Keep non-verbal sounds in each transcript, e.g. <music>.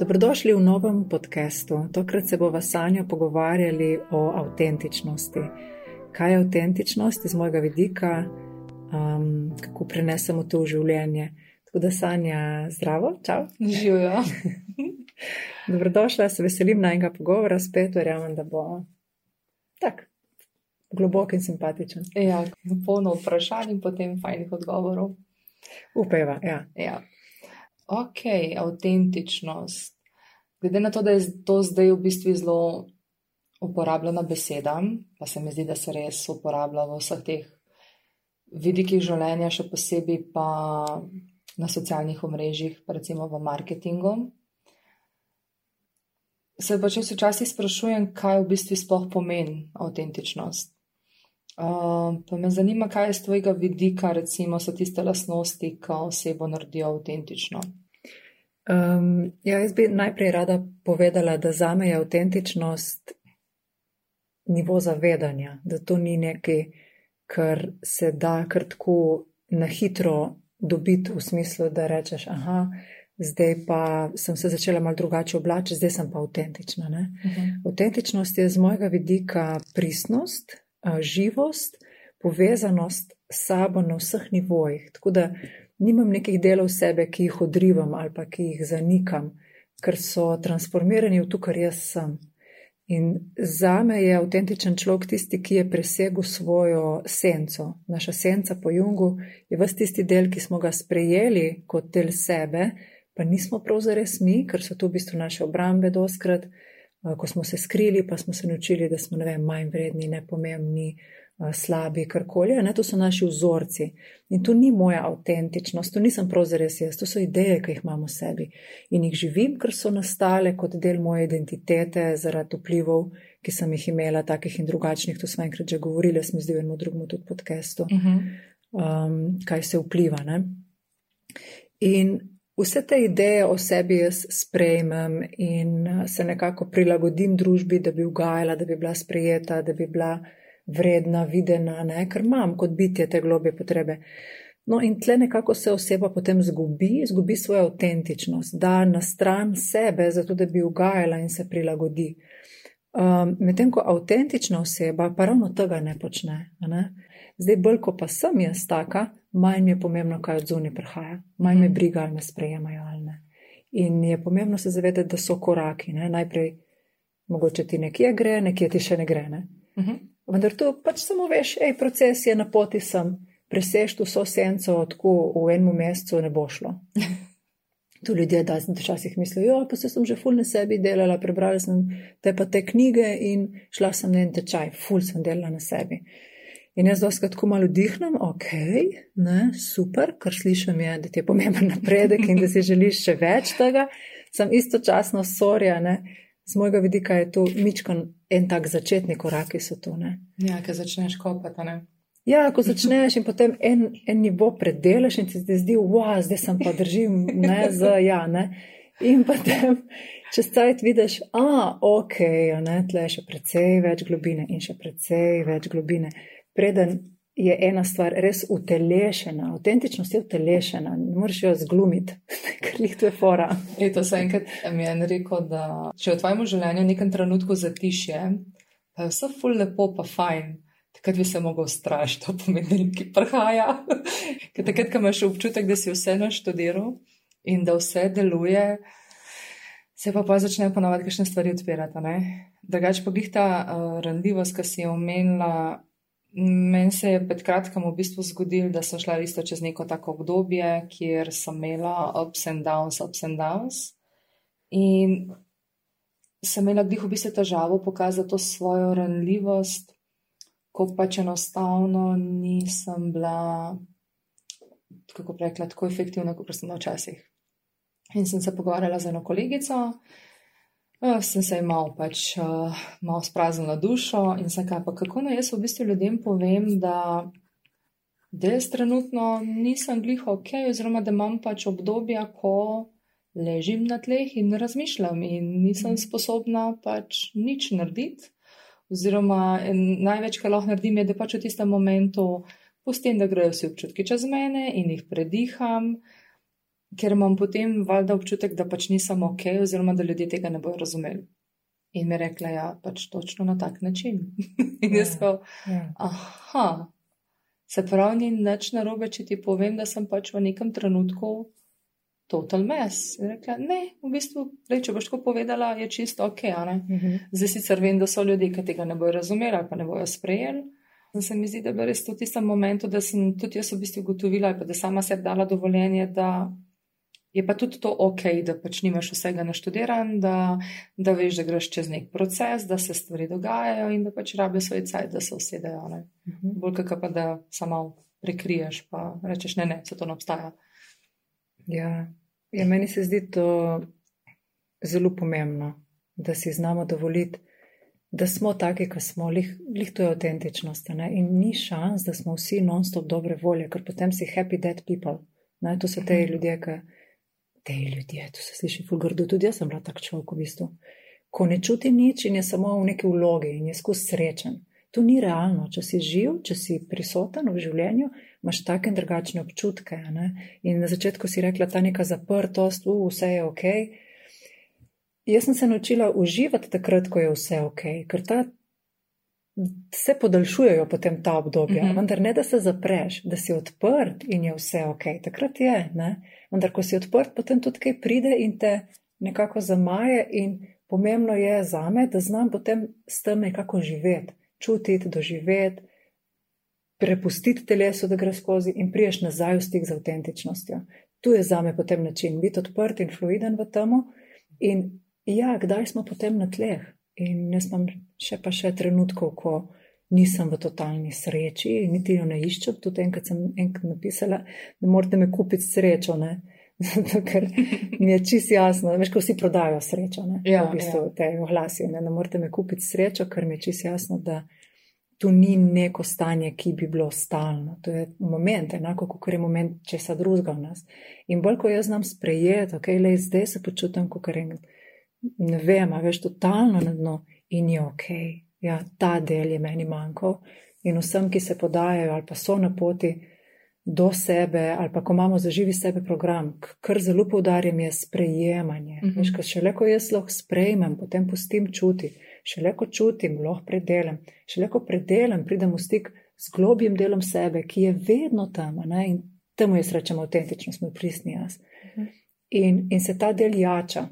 Dobrodošli v novem podkastu. Tokrat se bomo Sanjo pogovarjali o avtentičnosti. Kaj je avtentičnost iz mojega vidika, um, kako prenesemo to v življenje. Tako da, Sanja, zdravo, čau. Živijo. <laughs> Dobrodošla, se veselim najnega pogovora, spet verjamem, da bo tako globok in simpatičen. Ja, polno vprašanj in potem fajnih odgovorov. Upeva, ja. ja. Ok, avtentičnost. Glede na to, da je to zdaj v bistvu zelo uporabljena beseda, pa se mi zdi, da se res uporablja v vseh teh vidikih življenja, še posebej pa na socialnih omrežjih, pa recimo v marketingu. Se pa če včasih sprašujem, kaj v bistvu sploh pomeni avtentičnost. Uh, pa me zanima, kaj je z tvojega vidika, recimo, so tiste lasnosti, ki osebo naredijo avtentično. Um, ja, jaz bi najprej rada povedala, da za me je avtentičnost nivo zavedanja, da to ni nekaj, kar se da kar tako na hitro dobiti v smislu, da rečeš, aha, zdaj pa sem se začela mal drugače oblačiti, zdaj sem pa avtentična. Uh mhm. -huh. Avtentičnost je z mojega vidika pristnost, živost, povezanost s sabo na vseh nivojih. Tako da nimam nekih delov sebe, ki jih odrivam ali pa ki jih zanikam, ker so transformirani v to, kar jaz sem. In za me je avtentičen človek tisti, ki je presegel svojo senco. Naša senca po Jungu je vse tisti del, ki smo ga sprejeli kot del sebe, pa nismo prav zares mi, ker so to v bistvu naše obrambe doskrat. Eh, ko smo se skrili, pa smo se naučili, da smo vem, manj vredni, nepomembni, eh, slabi, karkoli. Ne, to so naši vzorci. In to ni moja avtentičnost, to nisem prav zares jaz, to so ideje, ki jih imamo v sebi. In jih živim, ker so nastale kot del moje identitete zaradi vplivov, ki sem jih imela, takih in drugačnih. To smo enkrat že govorili, smo zdaj v enem drugem tudi podkastu, uh -huh. um, kaj se vpliva. Ne? In Vse te ideje o sebi jaz sprejmem in eh, se nekako prilagodim družbi, da bi ugajala, da bi bila sprejeta, da bi bila vredna, videna, ne? ker imam kot bitje te globje potrebe. No, in tle nekako se oseba potem zgubi, zgubi svojo avtentičnost, da na stran sebe, zato da bi ugajala in se prilagodi. Um, Medtem ko avtentična oseba pa ravno tega ne počne. Ne? Zdaj, bolj ko pa sem jaz taka, manj mi je pomembno, kaj od zunaj prihaja, manj me mhm. briga, ali me sprejemajo ali ne. In je pomembno se zavedati, da so koraki. Ne? Najprej, mogoče ti nekje gre, nekje ti še ne gre. Ne? Uh mhm. -huh. Vendar to pač samo veš, hej, proces je na poti sem, preseš tu vso senco, tako v enem mesecu ne bo šlo. <laughs> Tu ljudje da včasih mislijo, jo, pa se sem že ful na sebi delala, prebrala sem te pa te knjige in šla sem na en tečaj, ful sem delala na sebi. In jaz doskrat tako malo dihnem, ok, ne, super, kar slišim je, da ti je pomemben napredek in da si želiš še več tega, sem istočasno sorja, ne. Z mojega vidika je to mičkan en tak začetni korak, ki so to, ne. Ja, ko začneš kopati, ne. Ja, ko začneš in potem en, en nivo predelaš in ti se zdi, wow, zdaj sem pa držim, ne, za ja, ne. In potem čez cajt vidiš, a, ok, ne, tle je še precej več globine in še precej več globine preden je ena stvar res utelešena, avtentičnost je utelešena, ne moreš jo zglumiti, <laughs> ker jih to je fora. E, to se enkrat mi je rekel, da če v tvojem življenju nekem trenutku zatišje, pa je vse ful lepo, pa fajn. Takrat bi se lahko strašil, to pomeni, ki prihaja. <laughs> Ker takrat, ko imaš občutek, da si vse naštudiral in da vse deluje, se pa pa začnejo ponovadi kakšne stvari odpirati. Drugač pa jih ta uh, randljivost, ki si jo omenila, Meni se je pred kratkim v bistvu zgodilo, da sem šla isto čez neko tako obdobje, kjer sem imela ups and downs, ups and downs. In sem imela dih v bistvu težavo pokazati to svojo ranljivost, ko pač enostavno nisem bila, kako rekla, tako efektivna, kot sem bila včasih. In sem se pogovarjala z eno kolegico, Uh, sem se malo pač uh, malo spraznila dušo in sem kaj pa kako naj jaz v bistvu ljudem povem, da, jaz trenutno nisem glih ok, oziroma da imam pač obdobja, ko ležim na tleh in razmišljam in nisem sposobna pač nič narediti. Oziroma, največ, kar lahko naredim, je, da pač v tistem momentu pustim, da grejo vsi občutki čez mene in jih prediham. Ker imam potem valjda občutek, da pač nisem ok, oziroma da ljudje tega ne bojo razumeli. In mi rekla, ja, pač točno na tak način. <laughs> in jaz pa, Ja. aha, se pravi, ni nič narobe, če ti povem, da sem pač v nekem trenutku total mes. In rekla, ne, v bistvu, lej, če boš tako povedala, je čisto ok, ne. Mhm. Zdaj sicer vem, da so ljudje, ki tega ne bojo razumeli ali pa ne bojo sprejeli. In se mi zdi, da je res v tistem momentu, da sem tudi jaz v bistvu ugotovila, da sama sebi dala dovoljenje, da je pa tudi to ok, da pač nimaš vsega naštudiran, da, da veš, da greš čez nek proces, da se stvari dogajajo in da pač rabijo svoj cajt, da se usedejo. Ne? Mhm. Bolj kakor pa da samo prekriješ, pa rečeš, ne, ne, se to ne obstaja. Ja. ja, meni se zdi to zelo pomembno, da si znamo dovoliti, da smo taki, kot smo, lih, lih to je avtentičnost. a Ne? In ni šans, da smo vsi non-stop dobre volje, ker potem si happy dead people. Ne? To so te Mhm. ljudje, ki. Te ljudje, to se sliši fulgardo, tudi jaz sem bila tak človek v bistvu. Ko ne čuti nič in je samo v neki vlogi in je skozi srečen. To ni realno. Če si živ, če si prisoten v življenju, imaš take in drugačne občutke. Ne? In na začetku si rekla, ta neka zaprtost, uh, vse je ok. Jaz sem se naučila uživati takrat, ko je vse ok, ker ta, se podaljšujejo potem ta obdobja, mm. -hmm. vendar ne da se zapreš, da si odprt in je vse ok, takrat je. Ne? Vendar, ko si odprt, potem tudi kaj pride in te nekako zamaje, in pomembno je za me, da znam potem s tem nekako živeti, čutiti, doživeti, prepustiti telesu, da gre skozi in priješ nazaj v stik z avtentičnostjo. Tu je za me potem način biti odprt in fluiden v temu. In ja, kdaj smo potem na tleh? In jaz imam še pa še trenutkov, ko nisem v totalni sreči, niti jo ne iščem. Tudi enkrat sem enkrat napisala, da morate me kupiti srečo. Ne? <laughs> Zato, ker mi je čisto jasno, veš, ko vsi prodajo srečo, ne? Ja, v bistvu ja. te oglasi, ne, ne morete me kupiti srečo, ker mi je čisto jasno, da to ni neko stanje, ki bi bilo stalno. To je moment, enako kot je moment česa drugega v nas. In bolj, ko jaz znam sprejeti, ok, le zdaj se počutim, kot je ne vem, veš, totalno na dno in je ok. Ja, ta del je meni manjkal. In vsem, ki se podajajo ali pa so na poti do sebe, ali pa ko imamo zaživi sebe program, kar zelo poudarjam, je sprejemanje. Mhm. Veš, ker šele ko jaz lahko sprejmem, potem pustim čuti, šele ko čutim, lahko predelam, šele ko predelam, pridem v stik z globjim delom sebe, ki je vedno tam. Ne? In temu jaz rečem avtentičnost, moj pristni jaz. Mhm. In, in se ta del jača.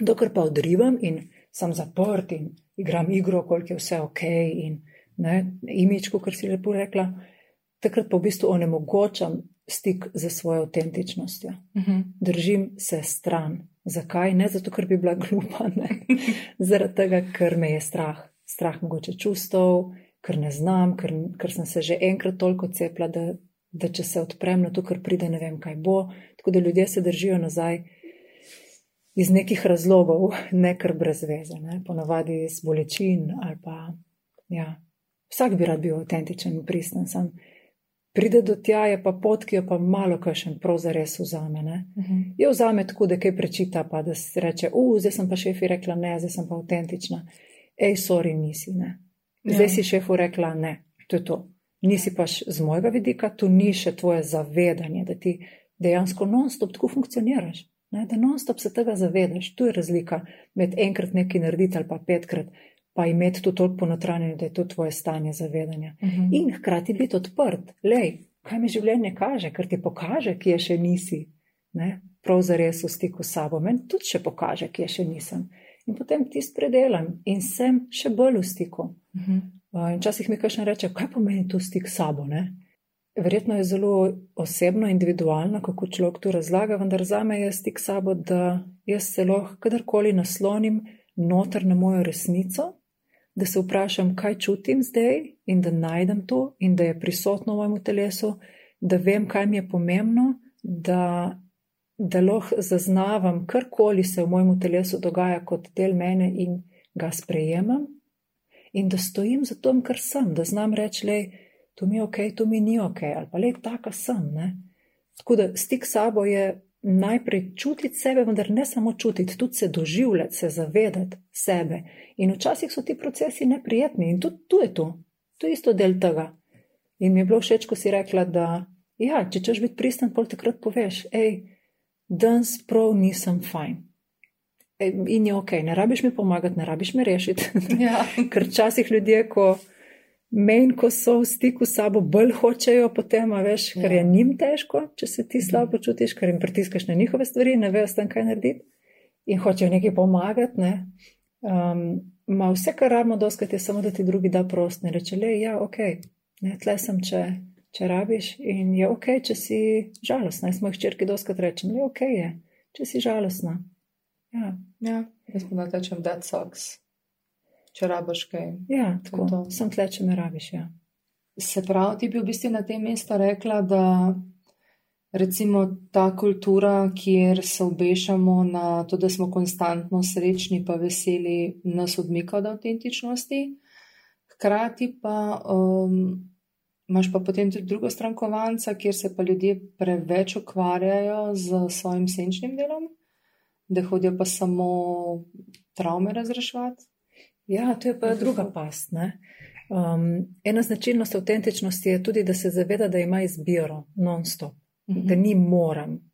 Dokler pa odrivam in sem zaprt in igram igro, koliko je vse ok, in ne, imič, kot si lepo rekla, takrat pa v bistvu onemogočam stik z svojo avtentičnostjo. Mhm. Držim se stran. Zakaj? Ne zato, ker bi bila glupa, ne. <laughs> Zaradi tega, ker me je strah. Strah mogoče čustev, ker ne znam, ker, ker sem se že enkrat toliko cepila, da, da če se odprem na to, kar pride, ne vem, kaj bo. Tako da ljudje se držijo nazaj iz nekih razlogov, ne kar brez veze, ne? ponavadi iz bolečin ali pa. Ja. Vsak bi rad bil avtentičen in pristen, sam pride do tja, je pa pot, ki jo pa malo kašen prav zares vzame. Ne? Mhm. Je vzame tako, da kaj prečita, pa da si reče, uf, zdaj sem pa šefi rekla ne, zdaj sem pa avtentična. Ej, sorry, nisi, ne. Zdaj Ja. si šefu rekla ne, to je to. Nisi pa š- z mojega vidika, to ni še tvoje zavedanje, da ti dejansko non-stop tako funkcioniraš. Ne? Da non-stop se tega zavedaš. Tu je razlika med enkrat nekaj narediti ali pa petkrat, pa imeti to toliko ponotranjeno, da je to tvoje stanje zavedanja. Mhm. In hkrati biti odprt. Lej, kaj mi življenje kaže, ker ti pokaže, kje še nisi. Ne? Prav zares v stiku s sabo. Meni tudi še pokaže, kje še nisem. In potem ti spredelam in sem še bolj v stiku. Mhm. Uh, In včasih mi kakšen reče, kaj pomeni to stik s sabo. Ne? Verjetno je zelo osebno, individualno, kako človek to razlaga, vendar za me je stik sabo, da jaz se lahko kadarkoli naslonim noter na mojo resnico, da se vprašam, kaj čutim zdaj in da najdem to in da je prisotno v mojem telesu, da vem, kaj mi je pomembno, da, da lahko zaznavam karkoli se v mojem telesu dogaja kot del mene in ga sprejemam in da stojim za tem, kar sem, da znam reči, le, to mi je ok, to mi ni ok, ali pa le, taka sem. Ne? Tako da stik s sabo je najprej čutiti sebe, vendar ne samo čutiti, tudi se doživljati, se zavedati sebe. In včasih so ti procesi neprijetni in tudi tu je to, to je isto del tega. In mi je bilo všeč, ko si rekla, da ja, če češ biti pristen, pol takrat poveš, hej, danes prav nisem fajn. In je ok, ne rabiš mi pomagati, ne rabiš me rešiti. Ja. <laughs> Ker včasih ljudje, ko menj, ko so v stiku s sabo, bolj hočejo potem, a veš, ker Ja. je njim težko, če se ti slabo počutiš, ker jim pritiskaš na njihove stvari, ne vejo s tem, kaj narediti in hočejo nekaj pomagati. Ne. Um, ma vse, kar rabimo doskrat, je samo, da ti drugi da prost. Ne reče, le, ja, ok, ne, tle sem, če, če rabiš in je ok, če si žalostna. Jaz mojih črki doskrat rečem, le, ok je, če si žalostna. Ja, Ja, jaz pa rečem, da sucks. Če rabiš kaj. ja To tako. je to. Sem tle, če me rabiš. Ja. Se pravi, ti bi v bistvu na tem mestu rekla, da recimo ta kultura, kjer se obešamo na to, da smo konstantno srečni pa veseli, nas odmika od avtentičnosti, hkrati pa um, imaš pa potem tudi drugo stran kovanca, kjer se pa ljudje preveč ukvarjajo z svojim senčnim delom, da hodijo pa samo travme razreševati. Ja, to je pa druga past. Ne? Um, ena značilnost avtentičnosti je tudi, da se zaveda, da ima izbiro non-stop, Mhm. da ni moram.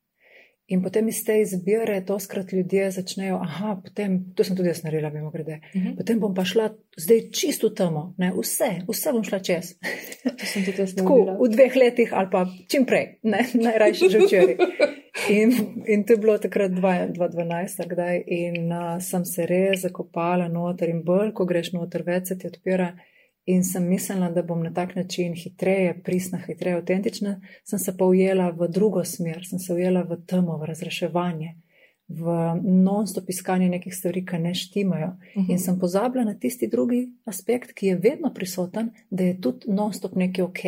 In potem iz te izbire doskrat ljudje začnejo, aha, potem, to sem tudi jaz naredila, mimo grede, Mhm. potem bom pa šla zdaj čisto tamo, ne, vse, vse bom šla čez. To sem tudi jaz Tako naredila. v dveh letih ali pa čim prej, ne, najrajši že včeraj. In, in to je bilo takrat 2 2012, ali kdaj, in uh, sem se res zakopala noter in bolj, ko greš noter, več se ti odpira. In sem mislila, da bom na tak način hitreje, pristna, hitreje, avtentična, sem se pa ujela v drugo smer, sem se ujela v temo, v razreševanje, v non-stop iskanje nekih stvari, ki ne štimajo. Mhm. In sem pozabila na tisti drugi aspekt, ki je vedno prisoten, da je tudi non-stop nekaj ok.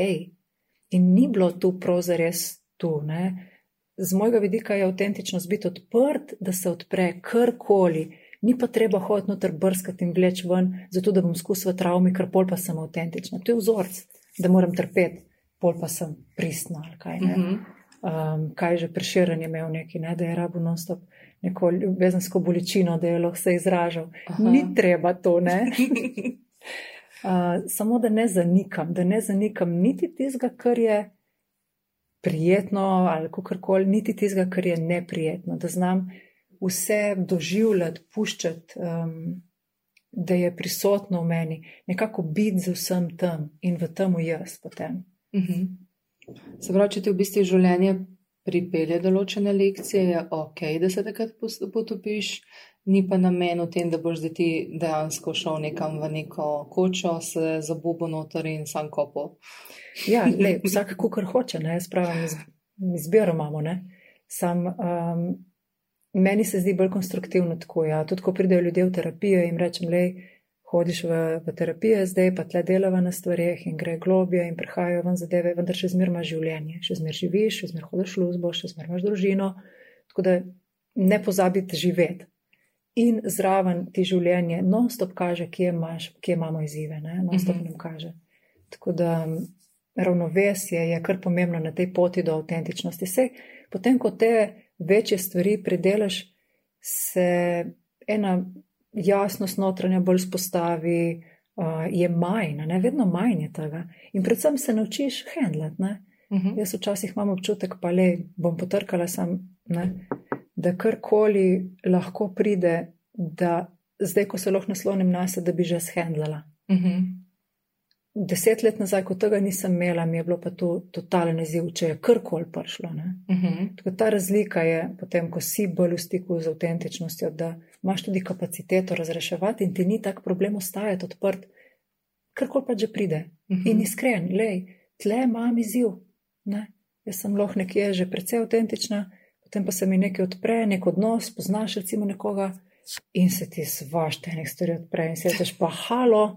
In ni bilo tu prav zares tu. Ne? Z mojega vidika je avtentičnost biti odprt, da se odpre karkoli. Ni pa treba hoditi noter brskati in vleč ven, zato da bom skusila travmi, ker pol pa sem avtentična. To je vzorc, da moram trpeti, pol pa sem pristna ali kaj. Ne? Mhm. um, kaj že preširanje imel neki, ne, da je rabo non-stop neko ljubezensko bolečino, da je lahko se izražal. Aha. Ni treba to, ne. Uh, <laughs> samo da ne zanikam, da ne zanikam niti tistega, kar je prijetno ali kakorkoli, niti tistega, kar je neprijetno, da znam vse doživljati, puščati, um, da je prisotno v meni, nekako biti z vsem tem in v tem jaz potem. Mhm. Se pravi, če ti v bistvu življenje pripelje določene lekcije, je ok, da se takrat potopiš, ni pa namen v tem, da boš zdaj ti dejansko šel nekam v neko kočo, se zabobo noter in sam kopo. Ja, le, <laughs> vsak, kar hoče, ne, jaz pravim, iz- izbiro imamo. Ne. Sam, um, meni se zdi bolj konstruktivno tako. Ja. Tudi, ko pridejo ljudje v terapijo in rečem, le, hodiš v, v terapijo, zdaj pa tle delava na stvareh in gre globje in prihajajo ven zadeve, vendar še zmer imaš življenje, še zmer živiš, še zmer hodiš v službo, še zmer imaš družino. Tako da ne pozabite živeti. In zraven ti življenje non-stop kaže, kje, imaš, kje imamo izzive, non-stop Mhm. nam kaže. Tako da ravnovesje je kar pomembno na tej poti do avtentičnosti. Sej, potem, ko te večje stvari predelaš, se ena jasnost notranja bolj spostavi, uh, je manj, ne vedno manj je tega. In predvsem se naučiš handlat. Ne? Mhm. Jaz včasih imam občutek, pa le bom potrkala sam, ne? da karkoli lahko pride, da zdaj, ko se lahko naslonim na sebe, da bi že shendlala. Mhm. Deset let nazaj, ko tega nisem imela, mi je bilo pa to totalen izziv, če je karkoli prišlo. Ne? Mhm. Tako ta razlika je potem, ko si bolj v stiku z avtentičnostjo, da imaš tudi kapaciteto razreševati in ti ni tak problem ostajati odprt, karkoli pa že pride. Mhm. In iskren, lej, tle imam izziv. Ne? Jaz sem lahko nekje že precej avtentična, potem pa se mi nekaj odpre, nek odnos, poznaš recimo nekoga. In se ti svašte enih stvari odpre, in se rečeš, pa halo,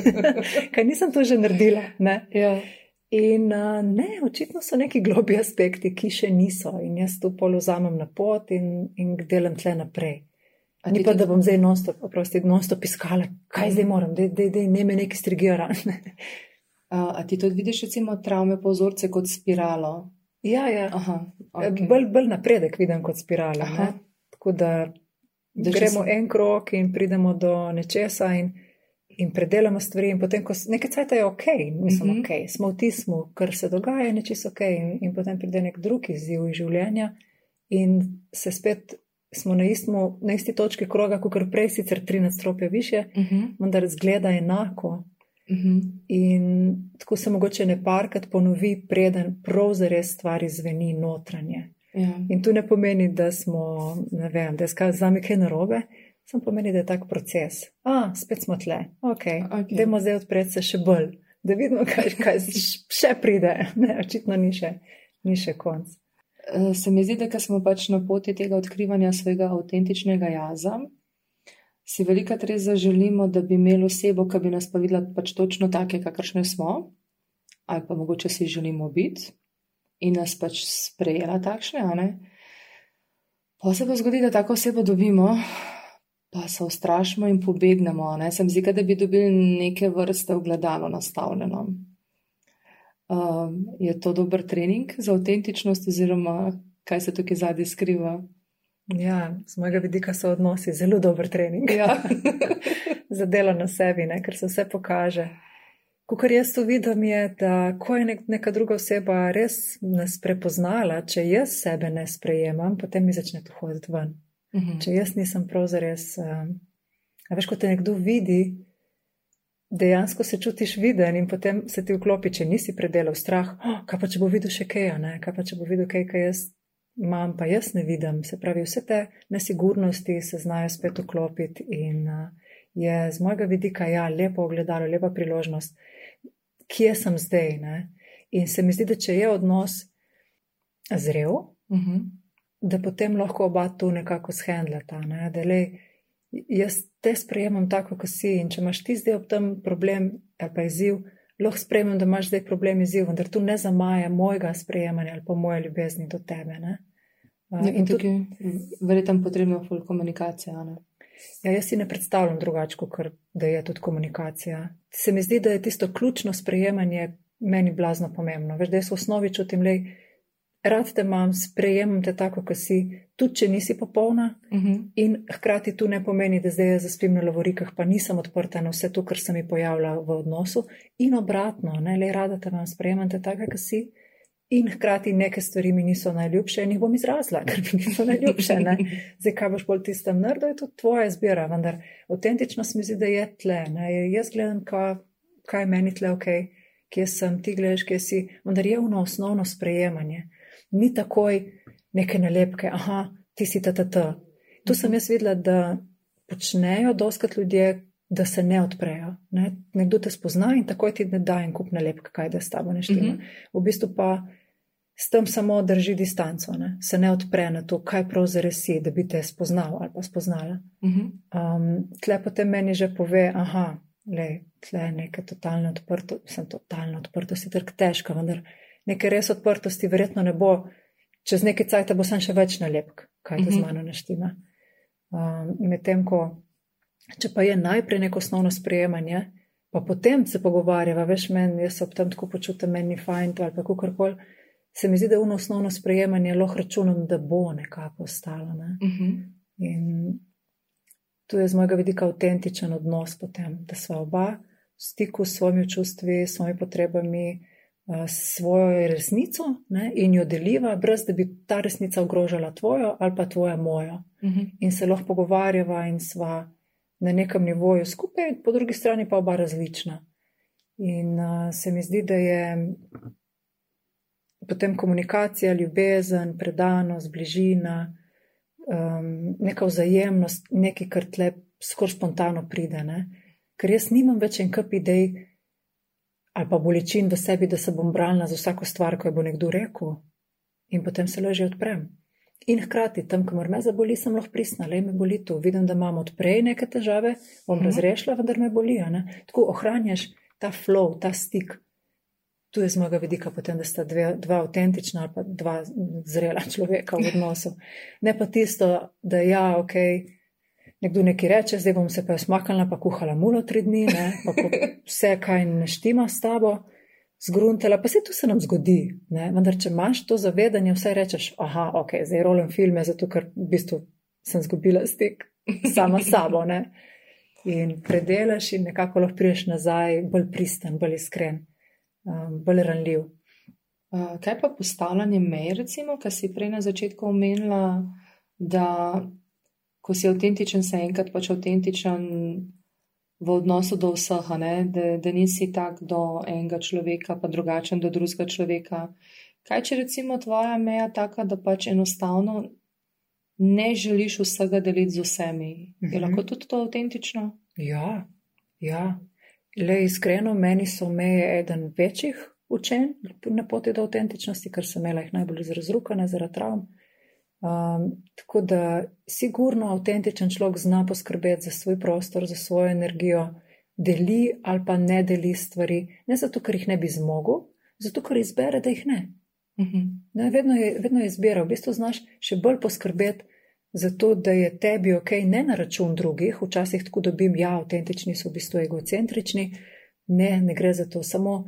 <laughs> kaj nisem to že naredila. Ne? Ja. In uh, ne, očitno so neki globi aspekti, ki še niso, in jaz to pol vzamem na pot in, in delam tle naprej. A Ni pa, da bom zdaj non-stop, oprosti, non-stop iskala, kaj zdaj moram, da ne me nekaj strigira. <laughs> A, a ti tudi vidiš, recimo, travme po vzorce kot spiralo? ja, ja. Aha, Okay. Bolj, bolj napredek vidim kot. Ne? Tako da, Da gremo en krok in pridemo do nečesa in, in predelamo stvari, in potem, ko nekaj cajt je ok, mislim, mm -hmm. ok, smo v tismu, kar se dogaja, nečisto ok, in, in potem pride nek drug izziv iz življenja in se spet smo na, istmu, na isti točki kroga, kot prej, sicer tri nadstropje više, uh Mhm. -huh. vendar zgleda enako. Uh -huh. In tako se mogoče ne parkrat ponovi, preden prav zares stvari zveni notranje. Ja. In to ne pomeni, da smo, ne vem, da je z nami kaj narobe, samo pomeni, da je tak proces. A, spet smo tle, ok, okay. dajmo zdaj odpreti se še bolj, da vidimo, kaj, kaj še pride. <laughs> Ne, očitno ni še, ni še konc. Eh, Se mi zdi, da smo pač na poti tega odkrivanja svojega avtentičnega jaza, si velikrat res zaželimo, da bi imeli osebo, ki bi nas pa videla pač točno take, kakršne smo, ali pa mogoče si želimo biti in nas pač sprejela takšne, a ne. Pa se pa zgodi, da tako osebo dobimo, pa se ustrašimo in pobegnemo, a ne. Se mi zdi, kot da bi dobili neke vrste ogledalo nastavljeno. Um, je to dober trening za avtentičnost, oziroma kaj se tukaj zadnji skriva? Ja, z mojega vidika so odnosi zelo dober trening. Ja. <laughs> za delo na sebi, ne, ker se vse pokaže. Kar jaz to vidim, je, da ko je nek, neka druga oseba res nas prepoznala, če jaz sebe ne sprejemam, potem mi začne to hoditi ven. Mhm. Če jaz nisem prav zares. Um, veš, ko te nekdo vidi, dejansko se čutiš viden in potem se ti vklopi, če nisi predelal strah. Oh, kaj pa če bo videl še kaj, ne? kaj pa če bo videl kaj, kaj jaz imam, pa jaz ne vidim. Se pravi, vse te nesigurnosti se znajo spet vklopiti in uh, je z mojega vidika, ja, lepo ogledalo, lepa priložnost, kje sem zdaj. Ne? In se mi zdi, da če je odnos zrel, Mhm. da potem lahko oba tu nekako shendlata. Ne? Da lej, jaz te sprejemam tako, kot si in če imaš ti zdaj ob tem problem ali pa izziv, lahko sprejemam, da imaš zdaj problem izziv, vendar tu ne zamaja mojega sprejemanja ali pa moje ljubezni do tebe. Ne? Uh, Ja, in tukaj je verjetno potrebna komunikacija. Ne? Ja, jaz si ne predstavljam drugače, kot da je tudi komunikacija. Se mi zdi, da je tisto ključno sprejemanje meni blazno pomembno. Veš, da jaz v osnovi čutim, da rad te imam, sprejemam te tako, kot si, tudi če nisi popolna. Mhm. In hkrati tu ne pomeni, da zdaj jaz zaspim na lavorikah, pa nisem odprta na vse to, kar se mi pojavlja v odnosu. In obratno, ne le rada te imam, sprejemam te tako, kot si. In hkrati neke stvari mi niso najljubše in jih bom izrazila, <laughs> ker mi niso najljubše. Ne? Zdaj, kaj boš bolj tistem nerdo, je to tvoja izbira, vendar avtentičnost mi zdi, da je tle. Ne? Jaz gledam, kaj, kaj meni tle, ok, kje sem, ti gledaš, kje si, vendar je ono osnovno sprejemanje. Ni takoj neke nalepke, aha, ti si ta, ta, ta. Tu sem jaz videla, da počnejo doskrat ljudje, da se ne odprejo. Ne? Nekdo te spozna in takoj ti ne da en kup nalepk, kaj da s tabo neštima. Mhm. V bistvu pa s tem samo drži distanco, ne? se ne odpre na to, kaj pravzaprav si, da bi te spoznal ali pa spoznala. Mhm. Um, tle potem meni že pove, aha, le, tle je neka totalna odprtost, sem totalna odprtost, je trk težka, vendar neke res odprtosti verjetno ne bo, čez nekaj cajta bo sem še več nalepk, kaj da z Mhm. mano neštima. Um, Medtem ko, če pa je najprej neko osnovno sprejemanje, pa potem se pogovarjava, veš, meni, jaz se ob tem tako počutim, meni ni fajn to ali pa kakorkoli, se mi zdi, da je uno osnovno sprejemanje lahko računam, da bo nekako ostalo. Ne? Mhm. In tu je z mojega vidika avtentičen odnos potem, da sva oba v stiku s svojimi čustvi, s svojimi potrebami, eh, s svojo resnico ne, in jo deliva, brez da bi ta resnica ogrožala tvojo ali pa tvojo mojo. Mhm. In se lahko pogovarjava in sva na nekem nivoju skupaj, po drugi strani pa oba različna. In uh, se mi zdi, da je potem komunikacija, ljubezen, predanost, bližina, um, neka vzajemnost, nekaj, kar tle skoraj spontano pride. Ne? Ker jaz nimam več en kup idej ali pa bolečin v sebi, da se bom branila za vsako stvar, ko jo bo nekdo rekel, in potem se leže odprem. In hkrati, tam, kamor me zaboli, sem lahko pristna, le me boli to. Vidim, da imam odprej neke težave, bom Mhm. razrešila, vendar me boli. Tako ohranjaš ta flow, ta stik. Tu je z mojega vidika potem, da sta dve, dva avtentična ali pa dva zrela človeka v odnosu. Ne pa tisto, da ja, ok, nekdo nekaj reče, zdaj bom se pa smaknila, pa kuhala mulo tri dni, ne, pa vse, kaj ne štima s tabo, zgruntela, pa se to se nam zgodi. Ne. Vendar, če imaš to zavedanje, vsaj rečeš, aha, ok, zdaj rolim filme, zato ker v bistvu sem zgubila stik sama s sabo. Ne. In predelaš in nekako lahko priješ nazaj bolj pristen, bolj iskren bolj ranljiv. Uh, kaj pa postavljanje mej, recimo, kar si prej na začetku omenila, da ko si avtentičen, se enkrat pač avtentičen v odnosu do vseh, da, da nisi tak do enega človeka, pa drugačen do drugega človeka. Kaj če recimo tvoja meja taka, da pač enostavno ne želiš vsega deliti z vsemi? Je mhm. lahko tudi to avtentično? Ja, ja. Le iskreno, meni so meje eden večjih učen na poti do avtentičnosti, ker sem imela jih najbolj razrukane zaradi travm. Um, tako da sigurno avtentičen človek zna poskrbeti za svoj prostor, za svojo energijo, deli ali pa ne deli stvari, ne zato, ker jih ne bi zmogel, zato, ker izbere, da jih ne. Uh mhm. -huh. ne vedno, je, vedno je izbira, v bistvu znaš še bolj poskrbeti za to, da je tebi ok, ne na račun drugih, včasih tako dobim, ja, avtentični so v bistvu egocentrični, ne, ne gre za to, samo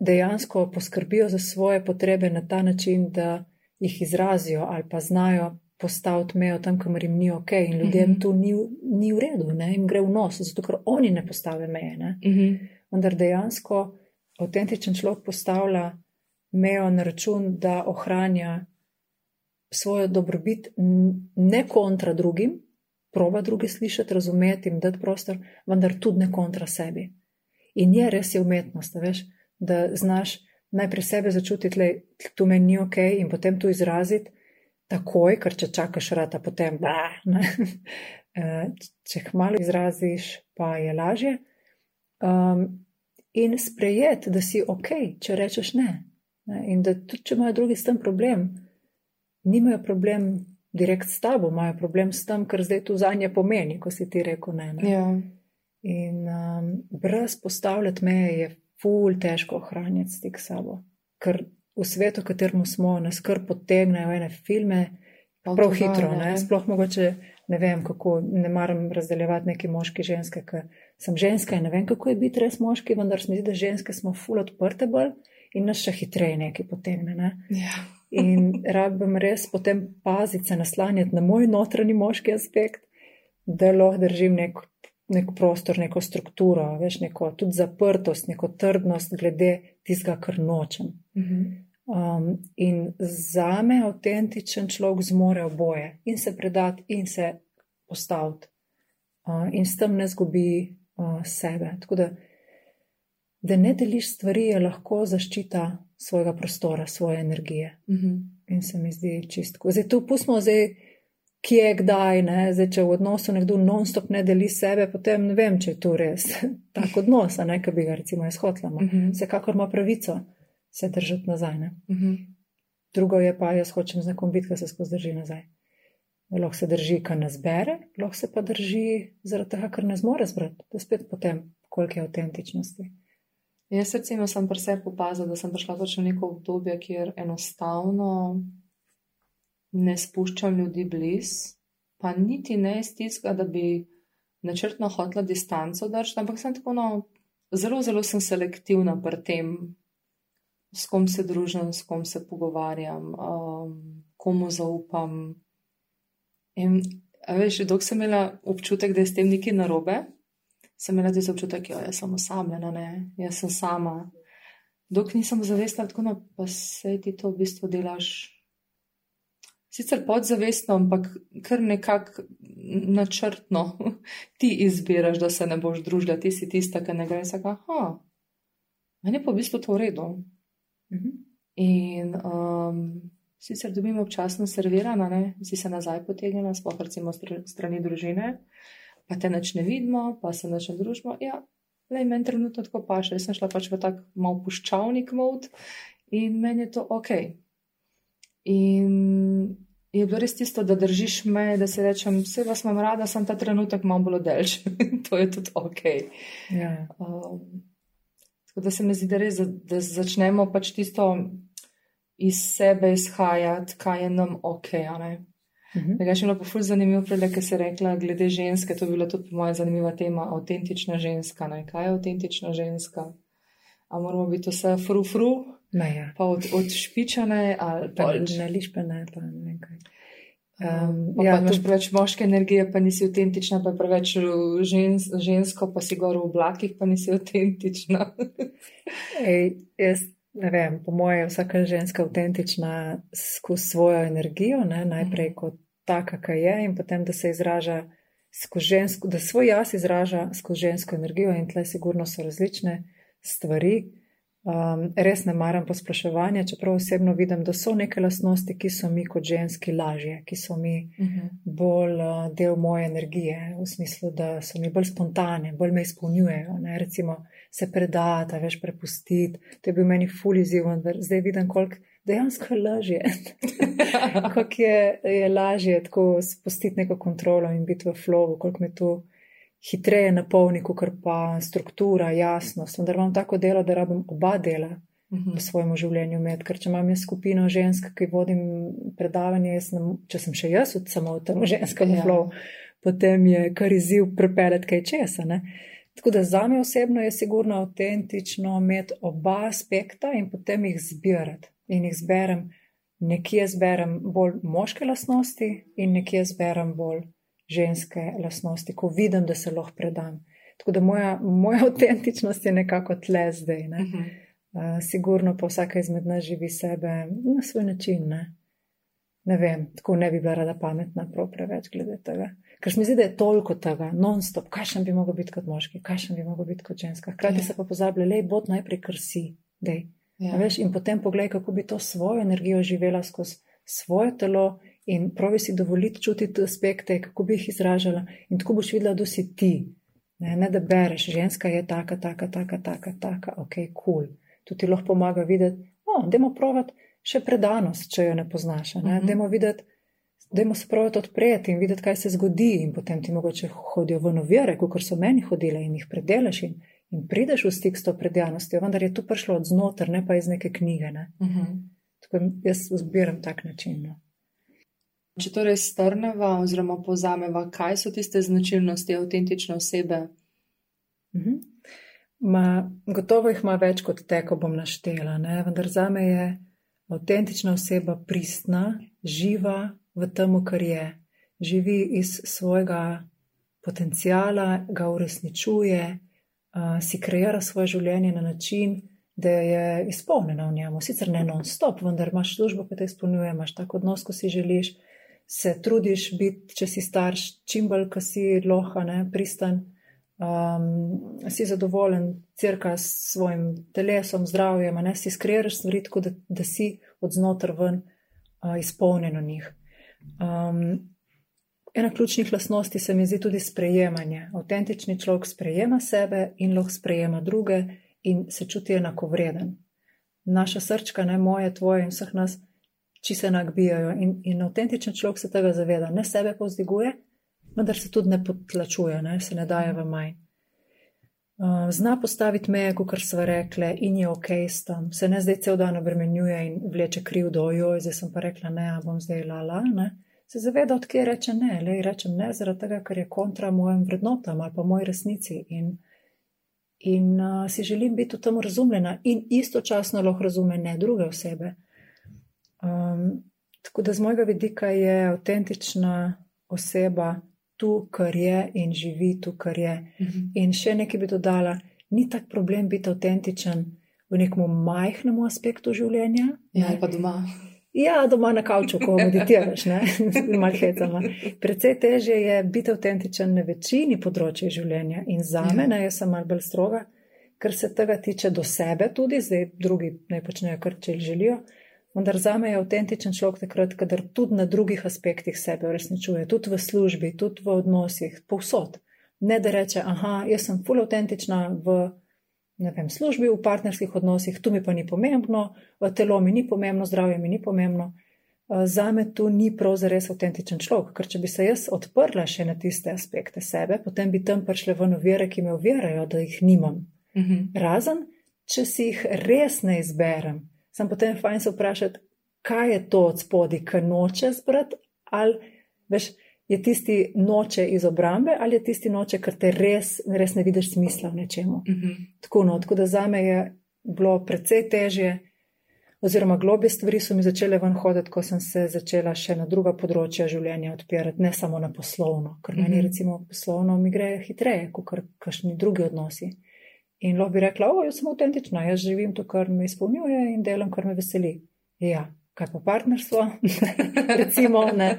dejansko poskrbijo za svoje potrebe na ta način, da jih izrazijo ali pa znajo postaviti mejo tam, kamor jim ni ok in ljudem mm -hmm. to ni, ni v redu, ne? jim gre v nos, zato ker oni ne postave meje. Ne? Mm -hmm. Vendar dejansko avtentičen človek postavlja mejo na račun, da ohranja svojo dobrobit ne kontra drugim, proba druge slišati, razumeti in dati prostor, vendar tudi ne kontra sebi. In je res je umetnost, veš, da znaš najprej sebe začutiti, da tu meni ni ok, in potem to izraziti takoj, ker če čakaš rata, potem bah, ne. <laughs> Eh, če jih malo izraziš, pa je lažje. Um, in sprejeti, da si ok, če rečeš ne. ne. In da tudi, če imajo drugi s tem problem, nimajo problem direkt s tabo, imajo problem s tem, kar zdaj tu za nje pomeni, ko si ti rekel ne. ne. Ja. In um, brez postavljati meje je ful težko ohranjati stik s sabo. Ker v svetu, v katerem smo, nas kar potegnejo ene filme, pa prav hitro, ne? sploh mogoče ne vem, kako ne maram razdeljevati neki moški ženske, ker sem ženska in ne vem, kako je biti res moški, vendar se mi zdi, da ženske smo ful odprte bolj in nas še hitreje neki potegne. Ne? Ja. In <laughs> rabim res potem paziti, se naslanjati na moj notranji moški aspekt, da lahko držim nek nek prostor, neko strukturo, veš, neko tudi zaprtost, neko trdnost glede tistega, kar nočem. Mhm. Um, in za me avtentičen človek zmore oboje in se predati in se postaviti uh, in s tem ne zgubi uh, sebe. Tako da, da ne deliš stvari, je lahko zaščita svojega prostora, svoje energije. Mhm. In se mi zdi čistko. Zdaj tu pustimo zdaj kje, kdaj. Zdaj, če v odnosu nekdo non-stop ne deli sebe, potem ne vem, če je to res <laughs> tak odnos, ne, ki bi ga recimo izhodila. Uh -huh. Vsekakor ima pravico se držati nazaj. Uh mhm. -huh. Drugo je pa, jaz hočem z nekom biti, ki se skozi drži nazaj. Lahko se drži, kar ne zbere, lahko se pa drži zaradi tega, ker ne zmore zbrati, da spet potem, koliko je avtentičnosti. Jaz recimo sem pri sebi opazila, da sem prišla pač v neko obdobje, kjer enostavno ne spuščam ljudi blizu, pa niti ne tistega, da bi načrtno hotla distanco držati, ampak sem tako, no, zelo, zelo sem selektivna pri tem, s kom se družim, s kom se pogovarjam, um, komu zaupam. In, veš, dok sem imela občutek, da je s tem nekaj narobe, sem imela tudi občutek, da ja, sem osamljena, ne, jaz sem sama. Dok nisem zavestila, tako no, pa se ti to v bistvu delaš sicer podzavestno, ampak kar nekako načrtno <laughs> ti izbiraš, da se ne boš družila, ti si tista, ki ne gre za ga. Meni je pa v bistvu to v redu. Mhm. In um, sicer dobim občasno servirano, ne, si se nazaj potegnila, sploh recimo strani družine, pa te neč ne vidimo, pa se neč ne družimo. Ja, le meni trenutno tako paše, jaz sem šla pač v tak mal puščavnik mod in meni je to ok. In je bilo res tisto, da držiš me, da si rečem, vse vas imam rada, sem ta trenutek malo bolj delž. <laughs> to je tudi ok. Ja. Um, tako da se mi zdi, da res, da začnemo pač tisto iz sebe izhajati, kaj je nam ok. Mhm. Nekaj še bilo pa ful zanimivo, prej, ker si rekla, glede ženske, to je bila tudi moja zanimiva tema, avtentična ženska. Ne? Kaj je avtentična ženska? A moramo biti vse fru-fru? Ja. Pa od, od špičane ali pa od nelišpene, pa ne vem kaj. Um, ja, imaš to... preveč moške energije, pa nisi avtentična, pa preveč žens, žensko, pa si gor v oblakih, pa nisi avtentična. Ej, jaz ne vem, po mojem, vsaka ženska avtentična skozi svojo energijo, ne, najprej mhm. kot taka, kaj je, in potem, da se izraža skozi žensko, da svoj jaz izraža skozi žensko energijo, in tle sigurno so različne stvari. Um, res ne maram pospraševanja, čeprav osebno vidim, da so neke lastnosti, ki so mi kot ženski lažje, ki so mi uh mhm. -huh. bolj uh, del moje energije, v smislu, da so mi bolj spontane, bolj me izpolnjujejo. Ne? Recimo se predati, veš prepustiti. To je bil meni ful izziv, vendar zdaj vidim, koliko dejansko je <laughs> lažje. koliko je, je lažje tako spustiti neko kontrolo in biti v flowu, koliko me to hitreje napolni, kot pa struktura, jasnost. Vendar imam tako delo, da rabim oba dela uh -huh. v mhm. svojem življenju med, ker če imam jaz skupino žensk, ki vodim predavanje, ne, če sem še jaz samo v tem ženskem ja. flow, potem je kar izziv prepelet kaj česa. Ne? Tako da za me osebno je sigurno avtentično imeti oba aspekta in potem jih zbirati. In jih zberem, nekje zberem bolj moške lasnosti in nekje zberem bolj ženske lasnosti, ko vidim, da se lahko predam. Tako da moja, moja <laughs> avtentičnost je nekako tle zdaj. Ne? Uh -huh. uh, sigurno pa vsaka izmed nas živi sebe na svoj način. Ne? ne vem, tako ne bi bila rada pametna, prav preveč glede tega. Ker mi zdi, da je toliko tega, non-stop, kakšen bi mogel biti kot moški, kakšen bi mogel biti kot ženska. Hkrati ja. se pa pozablja, le bod najprej krsi, dej. Ja. Veš, in potem pogledaj, kako bi to svojo energijo živela skozi svoje telo in pravi si dovoliti čutiti aspekte, kako bi jih izražala, in tako boš videla, da si ti. Ne, ne da bereš, ženska je taka, taka, taka, taka, taka, ok, kul. Cool. To ti lahko pomaga videti, o, dajmo provat še predanost, če jo ne poznaš. Ne? Uh -huh. Dajmo videti, dajmo se provat odpreti in videti, kaj se zgodi, in potem ti mogoče hodijo v novere, kot so meni hodile in jih predelaš in, in prideš v stik s to predjanostjo, vendar je to prišlo od znotraj, ne pa iz neke knjige. Ne? Uh -huh. Tako jaz zbiram tak način. No. Če torej strneva oziroma povzameva, kaj so tiste značilnosti avtentične osebe? Mhm. Ma, gotovo jih ima več kot te, ko bom naštela, ne? vendar za me je avtentična oseba pristna, živa v tem, kar je. Živi iz svojega potencijala, ga uresničuje, uh, si kreira svoje življenje na način, da je izpolnjena v njemu. Sicer ne non-stop, vendar imaš službo, ki te izpolnjuje, imaš tako odnos, kot si želiš se trudiš biti, če si starš, čim bolj, ko si loha, ne, pristan, um, si zadovoljen, crka s svojim telesom, zdravjem, ne, si skriraš stvari tako, da, da si od znotraj ven uh, izpolnjen v njih. Um, ena ključnih lasnosti se mi zdi tudi sprejemanje. Avtentični človek sprejema sebe in lahko sprejema druge in se čuti enako vreden. Naša srčka, ne moje, tvoje in vseh nas či se nagbijajo. In, in avtentičen človek se tega zaveda, ne sebe povzdiguje, vendar se tudi ne potlačuje, ne, se ne daje v manj. Uh, zna postaviti meje, kot smo rekli, in je ok s tem, se ne zdaj cel dan obremenjuje in vleče kriv do jo, zdaj sem pa rekla ne, a bom zdaj lala. Ne. Se zaveda, odkje reče ne, le rečem ne, zaradi tega, ker je kontra mojim vrednotam ali pa moji resnici. In, in uh, si želim biti v tem razumljena in istočasno lahko razume ne druge osebe. Um, tako da z mojega vidika je avtentična oseba tu, kar je in živi tu, kar je. Uh mhm. -huh. In še nekaj bi dodala, ni tak problem biti avtentičen v nekem majhnem aspektu življenja. Ja, ne? pa doma. Ja, doma na kavču, ko meditiraš, ne, malo hecama. Predvsej teže je biti avtentičen na večini področji življenja in za ja. mene, jaz sem malo bolj stroga, ker se tega tiče do sebe tudi, zdaj drugi naj počnejo, kar če želijo. Vendar za me je avtentičen človek takrat, kadar tudi na drugih aspektih sebe uresničuje, tudi v službi, tudi v odnosih, povsod. Ne da reče, aha, jaz sem full autentična v vem, službi, v partnerskih odnosih, tu mi pa ni pomembno, v telo mi ni pomembno, zdravje mi ni pomembno. Za me tu ni prav zares avtentičen človek, ker če bi se jaz odprla še na tiste aspekte sebe, potem bi tam prišle ven ovire, ki me ovirajo, da jih nimam. Mhm. Razen, če si jih res ne izberem, sem potem fajn se vprašati, kaj je to od spodi, ki noče zbrati, ali veš, je tisti noče iz obrambe, ali je tisti noče, ker te res, res ne vidiš smisla v nečemu. Uh mhm. -huh. tako, no, tako da za me je bilo precej težje, oziroma globje stvari so mi začele ven hoditi, ko sem se začela še na druga področja življenja odpirati, ne samo na poslovno, ker uh -huh. meni mhm. recimo poslovno mi gre hitreje, kot kakšni drugi odnosi. In lahko bi rekla, o, jaz sem avtentična, jaz živim to, kar me izpolnjuje in delam, kar me veseli. Ja, kaj pa partnerstvo, <laughs> recimo. Ne.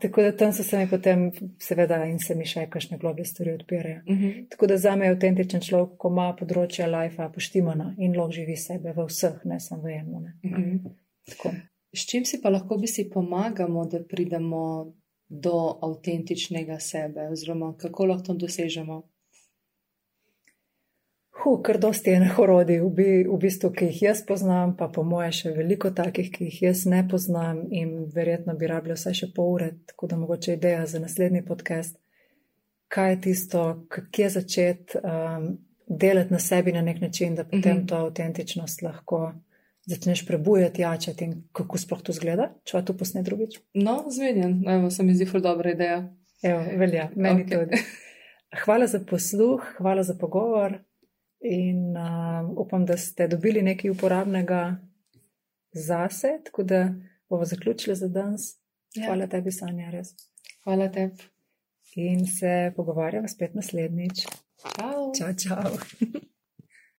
Tako da tam so se mi potem, seveda, in se mi še kakšne globe stvari odpirajo. Uh -huh. Tako da za me je avtentičen človek, ko ima področje life poštimana in lahko živi sebe v vseh, ne samo v enem. Uh -huh. S čim si pa lahko bi si pomagamo, da pridemo do avtentičnega sebe, oziroma kako lahko to dosežemo? Hu, kar dosti je nehorodi, v, bi, v bistvu, ki jih jaz poznam, pa po moje še veliko takih, ki jih jaz ne poznam in verjetno bi rabljal vsaj še pol ure, tako da mogoče ideja za naslednji podcast. Kaj je tisto, kje začeti um, delati na sebi na nek način, da potem mm -hmm. to avtentičnost lahko začneš prebujati, jačati in kako sploh to zgleda, če to posne drugič. No, zmenjen, evo, se mi zdi ful dobra ideja. Evo, velja, meni okay. tudi. Hvala za posluh, hvala za pogovor. In uh, upam, da ste dobili nekaj uporabnega zase, tako da bomo zaključili za danes. Ja. Hvala tebi, Sanja, res. Hvala tebi. In se pogovarjamo spet naslednjič. Čau. Čau, čau. <laughs>